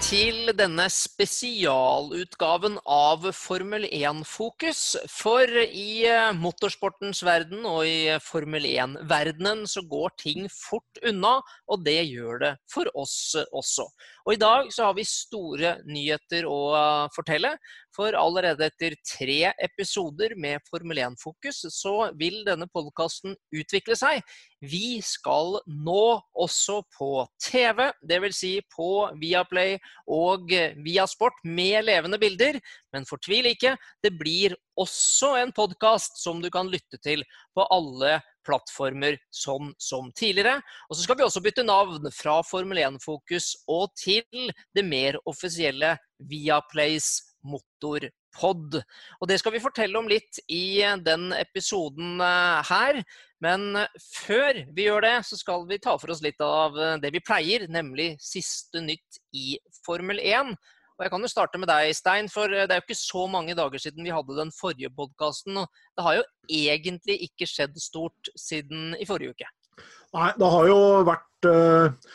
til denne spesialutgaven av Formel 1-fokus. For i eh, motorsportens verden og i Formel 1-verdenen så går ting fort unna, og det gjør det for oss også. Og i dag så har vi store nyheter å eh, fortelle. For allerede etter tre episoder med Formel 1-fokus, så vil denne podkasten utvikle seg. Vi skal nå også på TV, dvs. Si på Viaplay og Viasport med levende bilder. Men fortvil ikke, det blir også en podkast som du kan lytte til på alle plattformer sånn som tidligere. Og så skal vi også bytte navn fra Formel 1-fokus og til det mer offisielle Viaplays motorpod. Og det skal vi fortelle om litt i den episoden eh, her. Men før vi gjør det, så skal vi ta for oss litt av det vi pleier, nemlig siste nytt i Formel 1. Og Jeg kan jo starte med deg, Stein, for det er jo ikke så mange dager siden vi hadde den forrige podkasten. Og det har jo egentlig ikke skjedd stort siden i forrige uke. Nei, det har jo vært uh,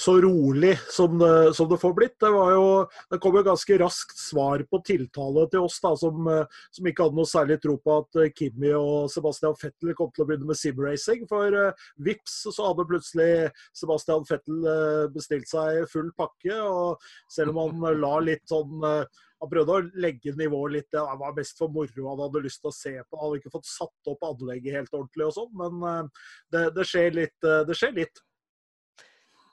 så rolig som det, som det, får blitt. Det, var jo, det kom jo ganske raskt svar på tiltale til oss da, som, uh, som ikke hadde noe særlig tro på at Kimi og Sebastian Fettel kom til å begynne med simracing. For vips så hadde plutselig Sebastian Fettel bestilt seg full pakke. og Selv om han la litt sånn han prøvde å legge nivået litt. Det var mest for moro han hadde lyst til å se på. Han hadde ikke fått satt opp anlegget helt ordentlig og sånn, men eh, det, det, skjer litt, eh, det skjer litt.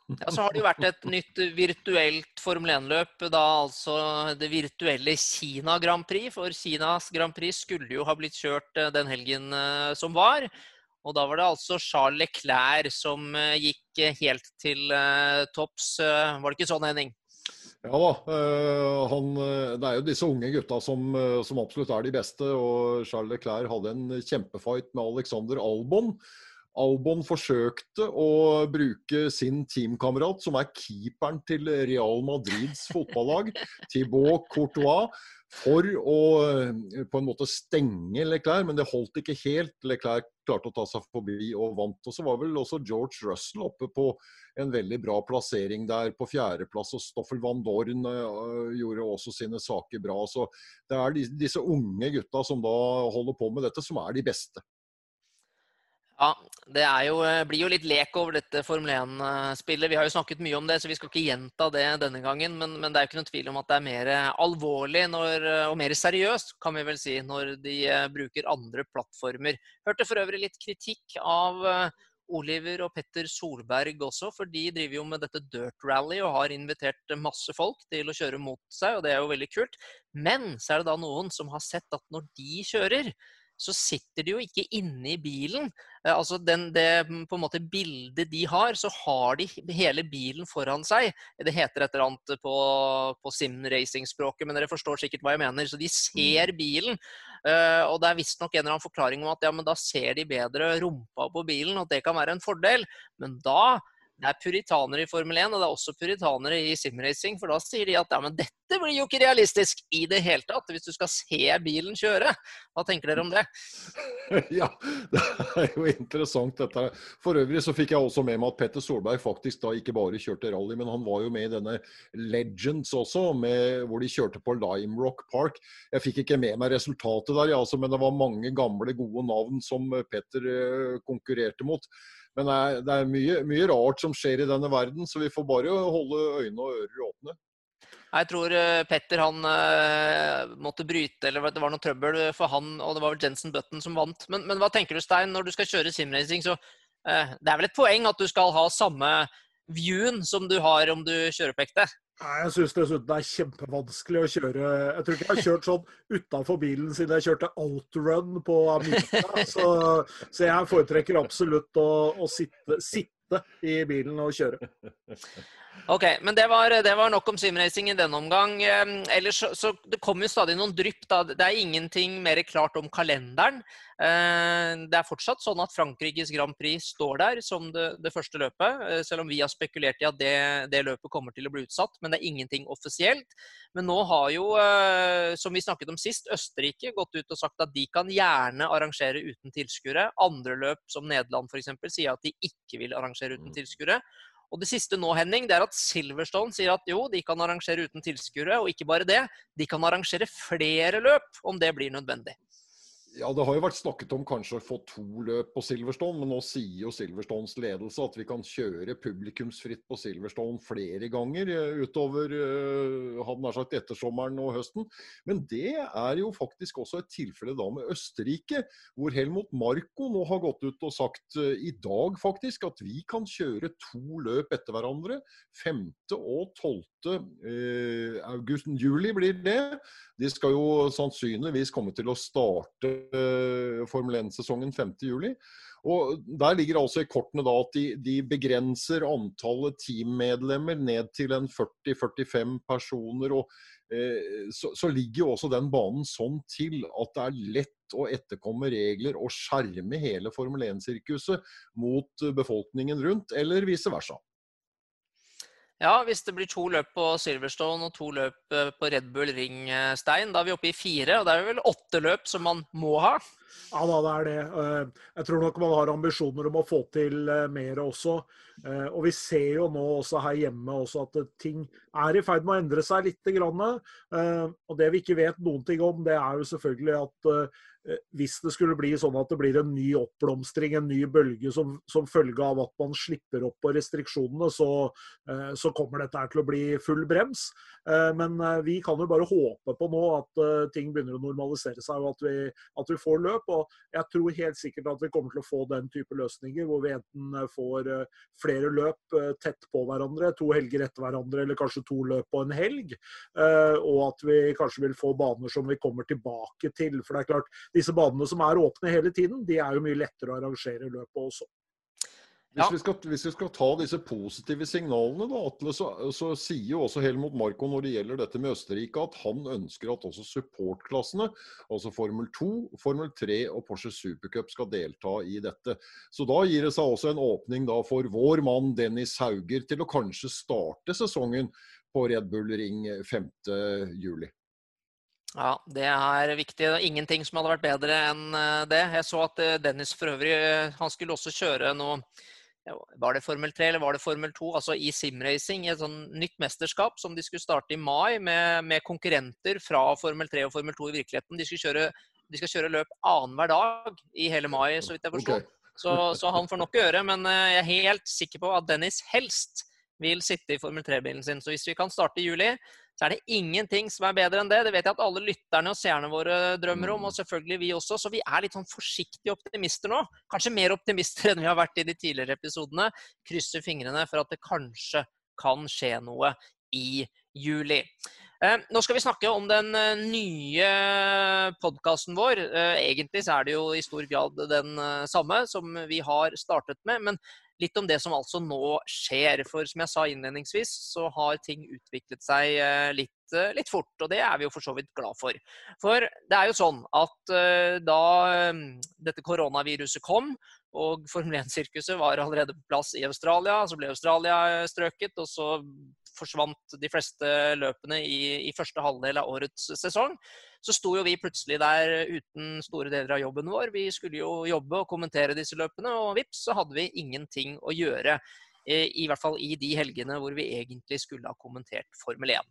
Ja, så har det jo vært et nytt virtuelt Formel 1-løp. Da altså det virtuelle Kina Grand Prix. For Kinas Grand Prix skulle jo ha blitt kjørt eh, den helgen som var. Og da var det altså Charles Leclerc som gikk helt til topps. Var det ikke sånn, Henning? Ja da. Eh, han, eh, det er jo disse unge gutta som, eh, som, absolutt er de beste. og Charles Leclerc hadde en kjempefight med Alexander Albon. Albon forsøkte å bruke sin teamkamerat, som er keeperen til Real Madrids fotballag, Thibaut Courtois, for å på en måte stenge Leclerc, men det holdt ikke helt. Leclerc klarte å ta seg forbi og vant. Og så var vel også George Russell oppe på en veldig bra plassering der på fjerdeplass. Og Stoffel van Dorn uh, gjorde også sine saker bra. Så det er disse unge gutta som da holder på med dette, som er de beste. Ja, det jo, eh, blir jo litt lek over dette Formel 1-spillet. Vi har jo snakket mye om det, så vi skal ikke gjenta det denne gangen. Men, men det er jo ikke noen tvil om at det er mer alvorlig når, og mer seriøst, kan vi vel si, når de eh, bruker andre plattformer. Hørte for øvrig litt kritikk av Oliver og Petter Solberg også, for de driver jo med dette dirt rally og har invitert masse folk til å kjøre mot seg, og det er jo veldig kult. Men så er det da noen som har sett at når de kjører, så sitter de jo ikke inne i bilen. Eh, altså den, det på en måte bildet de har, så har de hele bilen foran seg. Det heter et eller annet på, på sim-racing-språket, men dere forstår sikkert hva jeg mener. Så de ser mm. bilen. Uh, og det er visstnok en eller annen forklaring om at ja, men da ser de bedre rumpa på bilen, og at det kan være en fordel. Men da det er puritanere i Formel 1, og det er også puritanere i simracing. For da sier de at ja, men dette blir jo ikke realistisk i det hele tatt, hvis du skal se bilen kjøre. Hva tenker dere om det? Ja, det er jo interessant dette. For øvrig så fikk jeg også med meg at Petter Solberg faktisk da ikke bare kjørte rally, men han var jo med i denne Legends også, med, hvor de kjørte på Lime Rock Park. Jeg fikk ikke med meg resultatet der, ja, altså, men det var mange gamle, gode navn som Petter eh, konkurrerte mot. Men det er, mye, mye, rart som skjer i denne verden, så vi får bare holde øyne og ører åpne. Jeg tror uh, Petter han uh, måtte bryte, eller det var noe trøbbel for han, og det var vel Jensen Button som vant. Men, men hva tenker du, Stein, når du skal kjøre simracing, så uh, det er vel et poeng at du skal ha samme viewen som du har om du kjører på ekte? Nei, Jeg syns dessuten det er kjempevanskelig å kjøre Jeg tror ikke jeg har kjørt sånn utafor bilen siden jeg kjørte outrun på Amica. Så, så jeg foretrekker absolutt å, å sitte, sitte i bilen og kjøre. Ok, men det var, det var, nok om simracing i denne omgang. Ellers så, så Det kommer jo stadig noen drypp. da. Det er ingenting mer klart om kalenderen. Eh, det er fortsatt sånn at Frankrikes Grand Prix står der som det, det første løpet. Eh, selv om vi har spekulert i at det, det, løpet kommer til å bli utsatt. Men det er ingenting offisielt. Men nå har jo, eh, som vi snakket om sist, Østerrike gått ut og sagt at de kan gjerne arrangere uten tilskuere. Andre løp, som Nederland f.eks., sier at de ikke vil arrangere uten mm. tilskuere. Og det siste nå, Henning, det er at Silverstone sier at jo, de kan arrangere uten tilskuere. Og ikke bare det, de kan arrangere flere løp om det blir nødvendig. Ja, Det har jo vært snakket om kanskje å få to løp på Silverstone, men nå sier jo Silverstones ledelse at vi kan kjøre publikumsfritt på Silverstone flere ganger eh, utover uh, hadde nær sagt ettersommeren og høsten. Men det er jo faktisk også et tilfelle da med Østerrike, hvor Helmut Marko nå har gått ut og sagt uh, i dag faktisk at vi kan kjøre to løp etter hverandre. 5. og 12. Uh, august, juli blir det. De skal jo sannsynligvis komme til å starte Formel 1-sesongen 5.7. Og Der ligger altså i kortene da at de, de begrenser antallet teammedlemmer ned til en 40-45 personer. og eh, så, så, ligger jo også den banen sånn til at det er lett å etterkomme regler og skjerme hele Formel 1-sirkuset mot befolkningen rundt, eller vice versa. Ja, hvis det blir to løp på Silverstone og to løp eh, på Red Bull Ring, eh, Stein, da er vi oppe i fire. Og det er vel åtte løp som man må ha? Ja da, det er det. Eh, jeg tror nok man har ambisjoner om å få til mer også. Og vi ser jo nå også her hjemme også at ting er i ferd med å endre seg litt. Og det vi ikke vet noen ting om, det er jo selvfølgelig at Eh, hvis det skulle bli sånn at det blir en ny oppblomstring, en ny bølge som, som følge av at man slipper opp på restriksjonene, så, eh, så kommer dette til å bli full brems. Eh, men vi kan jo bare håpe på nå at ting begynner å normalisere seg, og at vi, at vi får løp. Og jeg tror helt sikkert at vi kommer til å få den type løsninger, hvor vi enten får flere løp tett på hverandre, to helger etter hverandre, eller kanskje to løp på en helg. Og at vi kanskje vil få baner som vi kommer tilbake til. For det er klart, disse banene som er åpne hele tiden, de er jo mye lettere å arrangere løpet også. Hvis, vi skal, hvis, vi skal, ta disse positive signalene, da, Atle, så, så, sier jo også Helmut Marko når det gjelder dette med Østerrike, at han ønsker at også supportklassene, altså Formel 2, Formel 3 og Porsche Supercup skal delta i dette. Så da gir det seg også en åpning da for vår mann Dennis Hauger til å kanskje starte sesongen på Red Bull Ring 5.7. Ja, det er viktig. Ingenting som hadde vært bedre enn eh, det. Jeg så at eh, Dennis for øvrig eh, han skulle også kjøre noe Var det Formel 3 eller var det Formel 2? Altså i simracing, et sånn nytt mesterskap som de skulle starte i mai, med, med konkurrenter fra Formel 3 og Formel 2 i virkeligheten. De, kjøre, de skal kjøre løp annenhver dag i hele mai, så vidt jeg forstår. Okay. Så, så, han får nok å gjøre. Men jeg er helt sikker på at Dennis helst vil sitte i Formel 3-bilen sin. Så hvis vi kan starte i juli, så er det ingenting som er bedre enn det. Det vet jeg at alle lytterne og seerne våre drømmer om, og selvfølgelig vi også. Så vi er litt sånn forsiktige optimister nå. Kanskje mer optimister enn vi har vært i de tidligere episodene. Krysser fingrene for at det kanskje kan skje noe i juli. Eh, nå skal vi snakke om den eh, nye podkasten vår. Eh, egentlig så er det jo i stor grad den samme som vi har startet med. Men litt om det som altså nå skjer. For som jeg sa innledningsvis, så har ting utviklet seg eh, litt, eh, litt fort. Og det er vi jo for så vidt glad for. For det er jo sånn at eh, da dette koronaviruset kom, og Formel 1-sirkuset var allerede på plass i Australia, så ble Australia strøket, og så forsvant de fleste løpene i, i første halvdel av årets sesong så sto jo vi plutselig der uten store deler av jobben vår. Vi skulle jo jobbe og kommentere disse løpene, og vips, så hadde vi ingenting å gjøre. I hvert fall i de helgene hvor vi egentlig skulle ha kommentert Formel 1.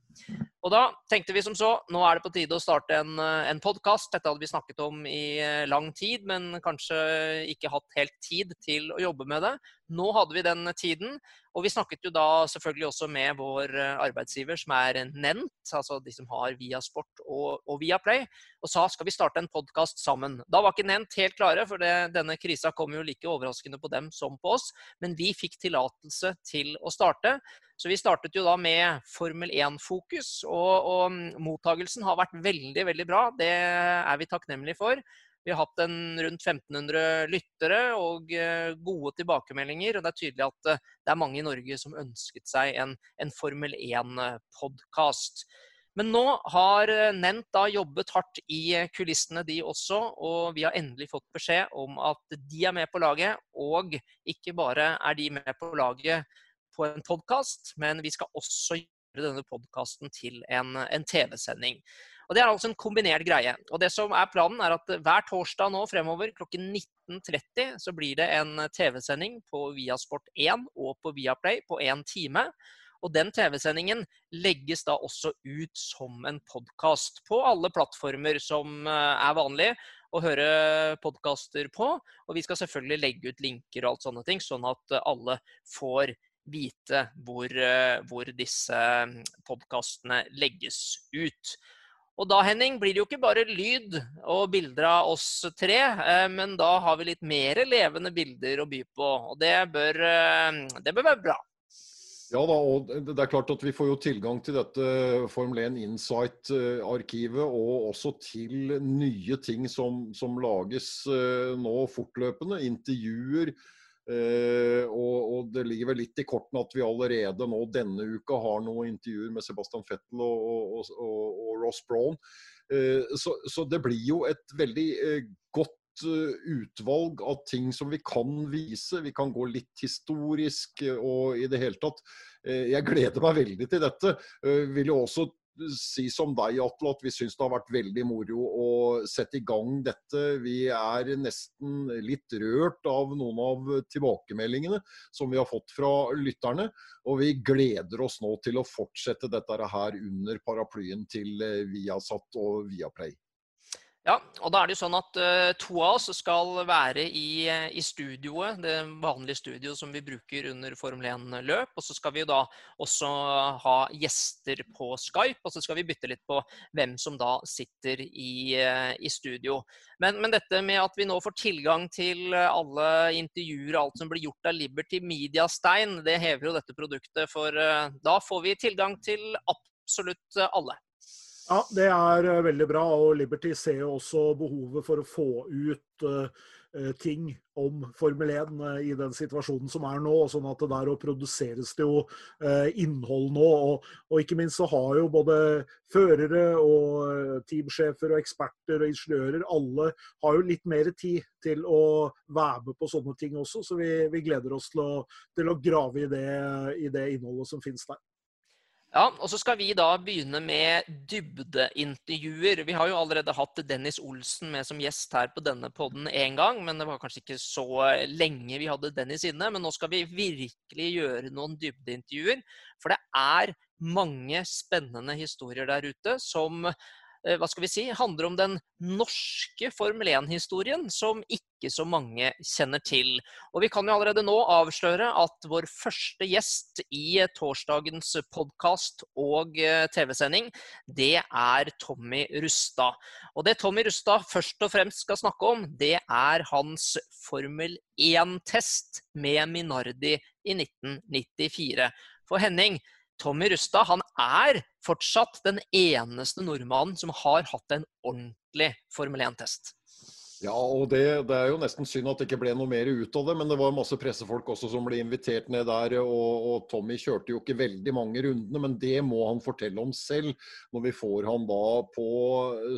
Og da tenkte vi som så, nå er det på tide å starte en, en podkast. Dette hadde vi snakket om i eh, lang tid, men kanskje ikke hatt helt tid til å jobbe med det. Nå hadde vi den tiden, og vi snakket jo da selvfølgelig også med vår eh, arbeidsgiver, som er Nent, altså de som har Via Sport og, og Viaplay, og sa skal vi starte en podkast sammen. Da var ikke Nent helt klare, for det, denne krisa kom jo like overraskende på dem som på oss, men vi fikk tillatelse til å starte. Så vi startet jo da med Formel 1-fokus, og, og mottagelsen har vært veldig, veldig bra. Det er vi takknemlige for. Vi har hatt en rundt 1500 lyttere og eh, gode tilbakemeldinger. Og det er tydelig at eh, det er mange i Norge som ønsket seg en, en Formel 1-podkast. Men nå har eh, Nent da jobbet hardt i kulissene, de også. Og vi har endelig fått beskjed om at de er med på laget. Og ikke bare er de med på laget på en podkast, men vi skal også gjøre denne podkasten til en, en TV-sending. Og Det er altså en kombinert greie. Og det som er Planen er at hver torsdag nå fremover klokken 19.30 så blir det en TV-sending på Viasport1 og på Viaplay på én time. Og den TV-sendingen legges da også ut som en podkast på alle plattformer som eh, er vanlig å høre podkaster på. Og vi skal selvfølgelig legge ut linker og alt sånne ting, sånn at alle får vite hvor, eh, hvor disse mm, podkastene legges ut. Og da Henning, blir det jo ikke bare lyd og bilder av oss tre, eh, men da har vi litt mer levende bilder å by på. Og det bør, det bør være bra. Ja da, og det er klart at vi får jo tilgang til dette Formel 1 Insight-arkivet, og også til nye ting som, som lages eh, nå fortløpende. Intervjuer. Eh, og, og, det ligger vel litt i kortene at vi allerede nå denne uka har noen intervjuer med Sebastian Fettel og, og, og Ross Brown. Eh, så, så, det blir jo et veldig godt Eh, utvalg av ting som vi kan vise. Vi kan gå litt historisk og i det hele tatt. Jeg gleder meg veldig til dette. Vil jo også si som deg, Atle, at vi syns det har vært veldig moro å sette i gang dette. Vi er nesten litt rørt av noen av tilbakemeldingene som vi har fått fra lytterne. Og vi gleder oss nå til å fortsette dette her under paraplyen til Viasat og Viaplay. Ja, og da er det jo sånn at uh, to av oss skal være i, i, studioet, det vanlige studioet som vi bruker under Formel 1-løp. Og så skal vi jo da også ha gjester på Skype, og så skal vi bytte litt på hvem som da sitter i, uh, i studio. Men, men, dette med at vi nå får tilgang til alle intervjuer og alt som blir gjort av Liberty Media Stein, det hever jo dette produktet, for uh, da får vi tilgang til absolutt alle. Ja, det er eh, veldig bra. Og Liberty ser jo også behovet for å få ut uh, ting om Formel 1 uh, i den situasjonen som er nå. sånn at det der produseres det jo uh, innhold nå. Og, og, ikke minst så har jo både førere og teamsjefer og eksperter og ingeniører alle har jo litt mer tid til å være med på sånne ting også. Så vi, vi gleder oss til å, til å grave i det, i det innholdet som finnes der. Ja, og Så skal vi da begynne med dybdeintervjuer. Vi har jo allerede hatt Dennis Olsen med som gjest her på denne podden én gang. Men det var kanskje ikke så lenge vi hadde Dennis inne. Men nå skal vi virkelig gjøre noen dybdeintervjuer. For det er mange spennende historier der ute som hva skal vi si, handler om den norske Formel 1-historien som ikke så mange kjenner til. Og vi kan jo allerede nå avsløre at vår første gjest i torsdagens podkast og eh, TV-sending, det er Tommy Rustad. Og det Tommy Rustad først og fremst skal snakke om, det er hans Formel 1-test med Minardi i 1994. For Henning, Tommy Rustad han er fortsatt den eneste nordmannen som har hatt en ordentlig Formel 1-test. Ja, og det, det, er jo nesten synd at det ikke ble noe mer ut av det. Men det var masse pressefolk også som ble invitert ned der. Og, og Tommy kjørte jo ikke veldig mange rundene, men det må han fortelle om selv når vi får han da på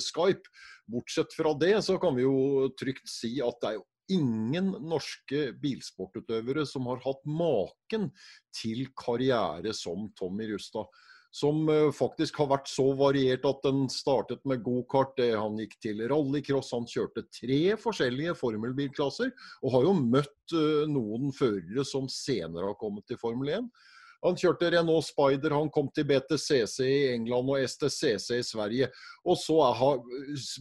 Skype. Bortsett fra det så kan vi jo trygt si at det er jo ingen norske bilsportutøvere som har hatt maken til karriere som Tommy Rustad. Som eh, faktisk har vært så variert at den startet med gokart, han gikk til rallycross, han kjørte tre forskjellige formelbilklasser. Og har jo møtt eh, noen førere som senere har kommet til Formel 1. Han kjørte Renault Spider, han kom til BTCC i England og STCC i Sverige. Og så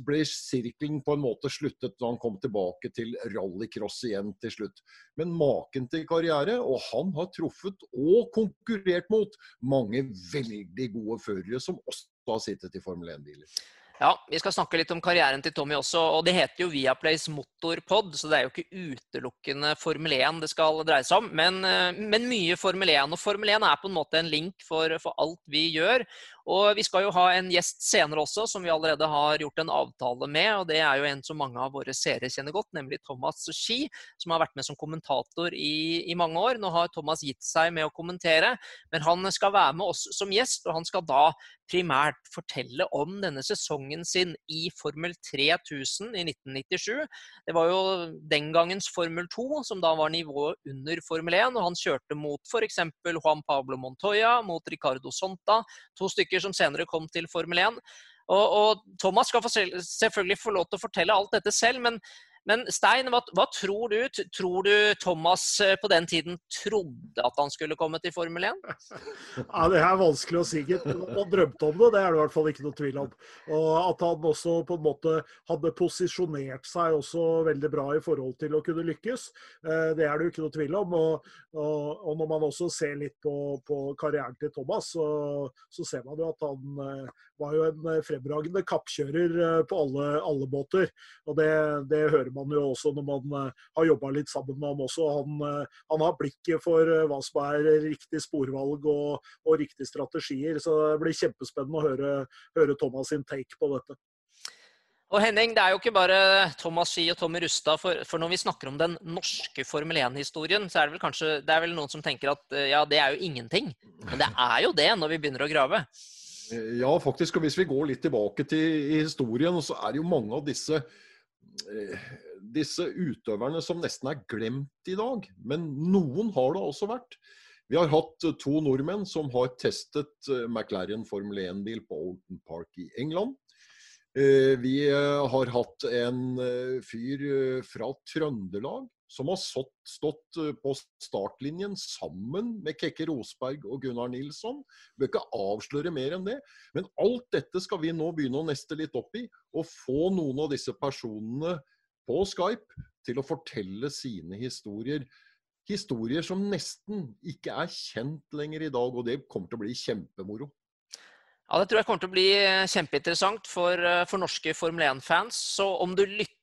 ble sirkelen på en måte sluttet da han kom tilbake til rallycross igjen til slutt. Men maken til karriere, og han har truffet og konkurrert mot mange veldig gode førere som også har sittet i Formel 1-biler. Ja, vi skal snakke litt om karrieren til Tommy også. og Det heter jo Viaplays motorpod, så det er jo ikke utelukkende Formel 1 det skal dreie seg om. Men, eh, men mye Formel 1. Og Formel 1 er på en måte en link for, for alt vi gjør. Og vi skal jo ha en gjest senere også, som vi allerede har gjort en avtale med. og Det er jo en som mange av våre seere kjenner godt, nemlig Thomas Ski, som har vært med som kommentator i, i, mange år. Nå har Thomas gitt seg med å kommentere, men han skal være med oss som gjest. Og han skal da primært fortelle om denne sesongen sin i Formel 3000 i 1997. Det var jo den gangens Formel 2, som da var nivået under Formel 1. Og han kjørte mot f.eks. Juan Pablo Montoya, mot Ricardo Sonta. To stykker som senere kom til Formel 1. Og, og Thomas skal selvfølgelig få lov til å fortelle alt dette selv, men men Stein, hva, hva, tror du? Tror du Thomas eh, på den tiden trodde at han skulle komme til Formel 1? Ja, Det er vanskelig å si. Han drømte om det, det er det i hvert fall ikke noe tvil om. Og At han også på en måte hadde posisjonert seg også veldig bra i forhold til å kunne lykkes, eh, det er det jo ikke noe tvil om. Og, og, og når man også ser litt på, på karrieren til Thomas, så, så, ser man jo at han eh, var jo en fremragende kappkjører på alle, alle båter. Og det, det hører man man jo også når man eh, har jobba litt sammen med ham også. Han, eh, han, har blikket for eh, hva som er riktig sporvalg og, og riktige strategier. Så det blir kjempespennende å høre, høre Thomas sin take på dette. Og Henning, det er jo ikke bare Thomas Ski og Tommy Rustad. For, for, når vi snakker om den norske Formel 1-historien, så er det vel kanskje det er vel noen som tenker at ja, det er jo ingenting. Men det er jo det når vi begynner å grave. Ja, faktisk. Og hvis vi går litt tilbake til historien, så er det jo mange av disse disse utøverne som nesten er glemt i dag. Men noen har det også vært. Vi har hatt to nordmenn som har testet eh, McLaren Formel 1-bil på Olden Park i England. Eh, vi eh, har hatt en fyr fra Trøndelag som har stått på startlinjen sammen med Kekke Rosberg og Gunnar Nilsson. Vi bør ikke avsløre mer enn det. Men alt dette skal vi nå begynne å neste litt opp i, og få noen av disse personene på Skype til å fortelle sine historier. Historier som nesten ikke er kjent lenger i dag, og det kommer til å bli kjempemoro. Ja, Det tror jeg kommer til å bli kjempeinteressant for, eh, for norske Formel 1-fans. Så om du lytter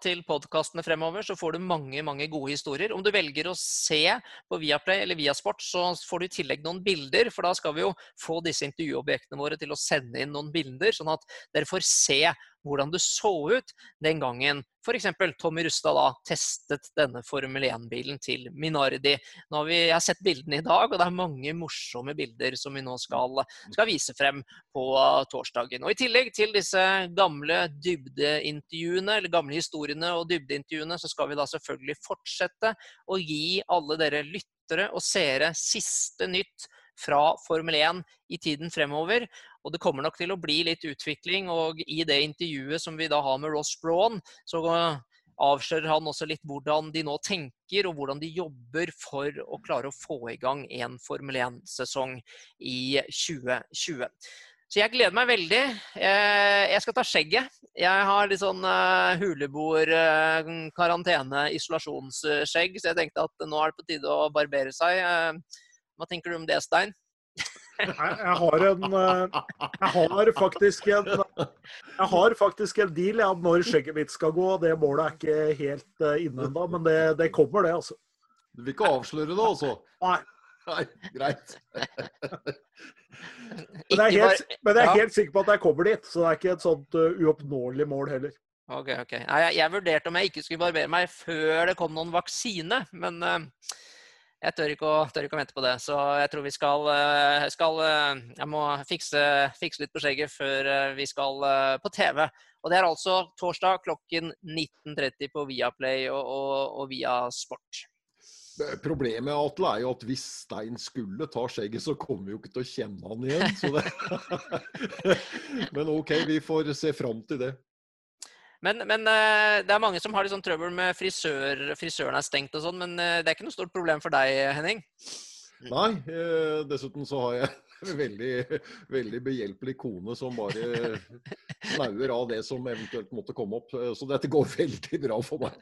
til podkastene fremover, så får du mange mange gode historier. Om du velger å se på Viaplay eller Viasport, så får du i tillegg noen bilder. For da skal vi jo få disse intervjuobjektene våre til å sende inn noen bilder, sånn at dere får se hvordan det så ut den gangen f.eks. Tommy Rustad da testet denne Formel 1-bilen til Minardi. Nå har vi, jeg har sett bildene i dag, og det er mange morsomme bilder som vi nå skal, skal vise frem på torsdagen. Og I tillegg til disse gamle dybdeintervjuene, eller gamle historiene og dybdeintervjuene, så skal vi da selvfølgelig fortsette å gi alle dere lyttere og seere siste nytt fra Formel 1 i tiden fremover. Og det kommer nok til å bli litt utvikling. Og i det intervjuet som vi da har med Ross Braun, så avslører han også litt hvordan de nå tenker, og hvordan de jobber for å klare å få i gang en Formel 1-sesong i 2020. Så jeg gleder meg veldig. Eh, jeg skal ta skjegget. Jeg har litt sånn eh, huleboer, eh, karantene, isolasjonsskjegg, så jeg tenkte at nå er det på tide å barbere seg. Hva tenker du om det, Stein? Jeg, har en eh, Jeg har faktisk en Jeg har faktisk en deal ja, når skjegget mitt skal gå. Det målet er ikke helt uh, inne ennå, men det, det, kommer, det, altså. Du vil ikke avsløre det, altså? Nei. Nei greit. men jeg er helt, men jeg er helt sikker på at jeg kommer dit, så det er ikke et sånt uh, uoppnåelig mål heller. Ok, ok. Jeg, jeg, vurderte om jeg ikke skulle barbere meg før det kom noen vaksine, men uh, jeg tør ikke, å, tør ikke, å, vente på det. Så jeg tror vi skal, eh, skal eh, Jeg må fikse, fikse, litt på skjegget før eh, vi skal på TV. Og det er altså torsdag klokken 19.30 på Viaplay og, og, og via Sport. Problemet Atle, er jo at hvis Stein skulle ta skjegget, så kommer vi jo ikke til å kjenne han igjen. Men OK, vi får se fram til det. Men, men, eh, det er mange som har litt sånn trøbbel med frisør, frisøren er stengt og sånn. Men eh, det er ikke noe stort problem for deg, Henning? Nei. Eh, dessuten så har jeg en veldig, veldig behjelpelig kone som bare snauer av det som eventuelt måtte komme opp. Så dette går veldig bra for meg.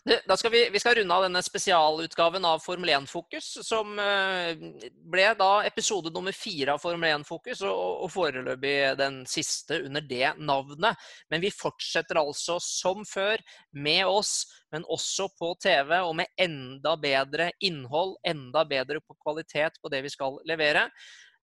Da skal vi, vi, skal runde av denne spesialutgaven av Formel 1-fokus, som eh, ble da episode nummer fire av Formel 1-fokus, og, og foreløpig den siste under det navnet. Men vi fortsetter altså som før med oss, men også på TV, og med enda bedre innhold, enda bedre kvalitet på det vi skal levere.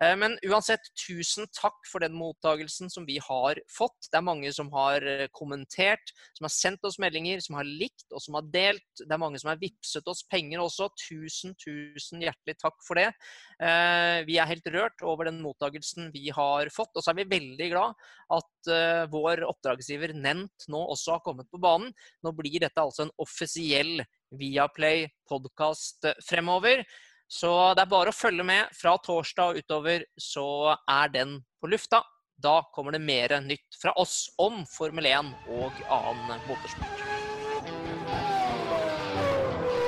Eh, men uansett, tusen takk for den mottagelsen som vi har fått. Det er mange som har eh, kommentert, som har sendt oss meldinger, som har likt og som har delt. Det er mange som har vippset oss penger også. Tusen, tusen hjertelig takk for det. Eh, vi er helt rørt over den mottagelsen vi har fått. Og så er vi veldig glad at vår oppdragsgiver Nent nå også har kommet på banen. Nå blir dette altså en offisiell Viaplay-podkast fremover. Så det er bare å følge med. Fra torsdag og utover så er den på lufta. Da kommer det mer nytt fra oss om Formel 1 og annen motorsport.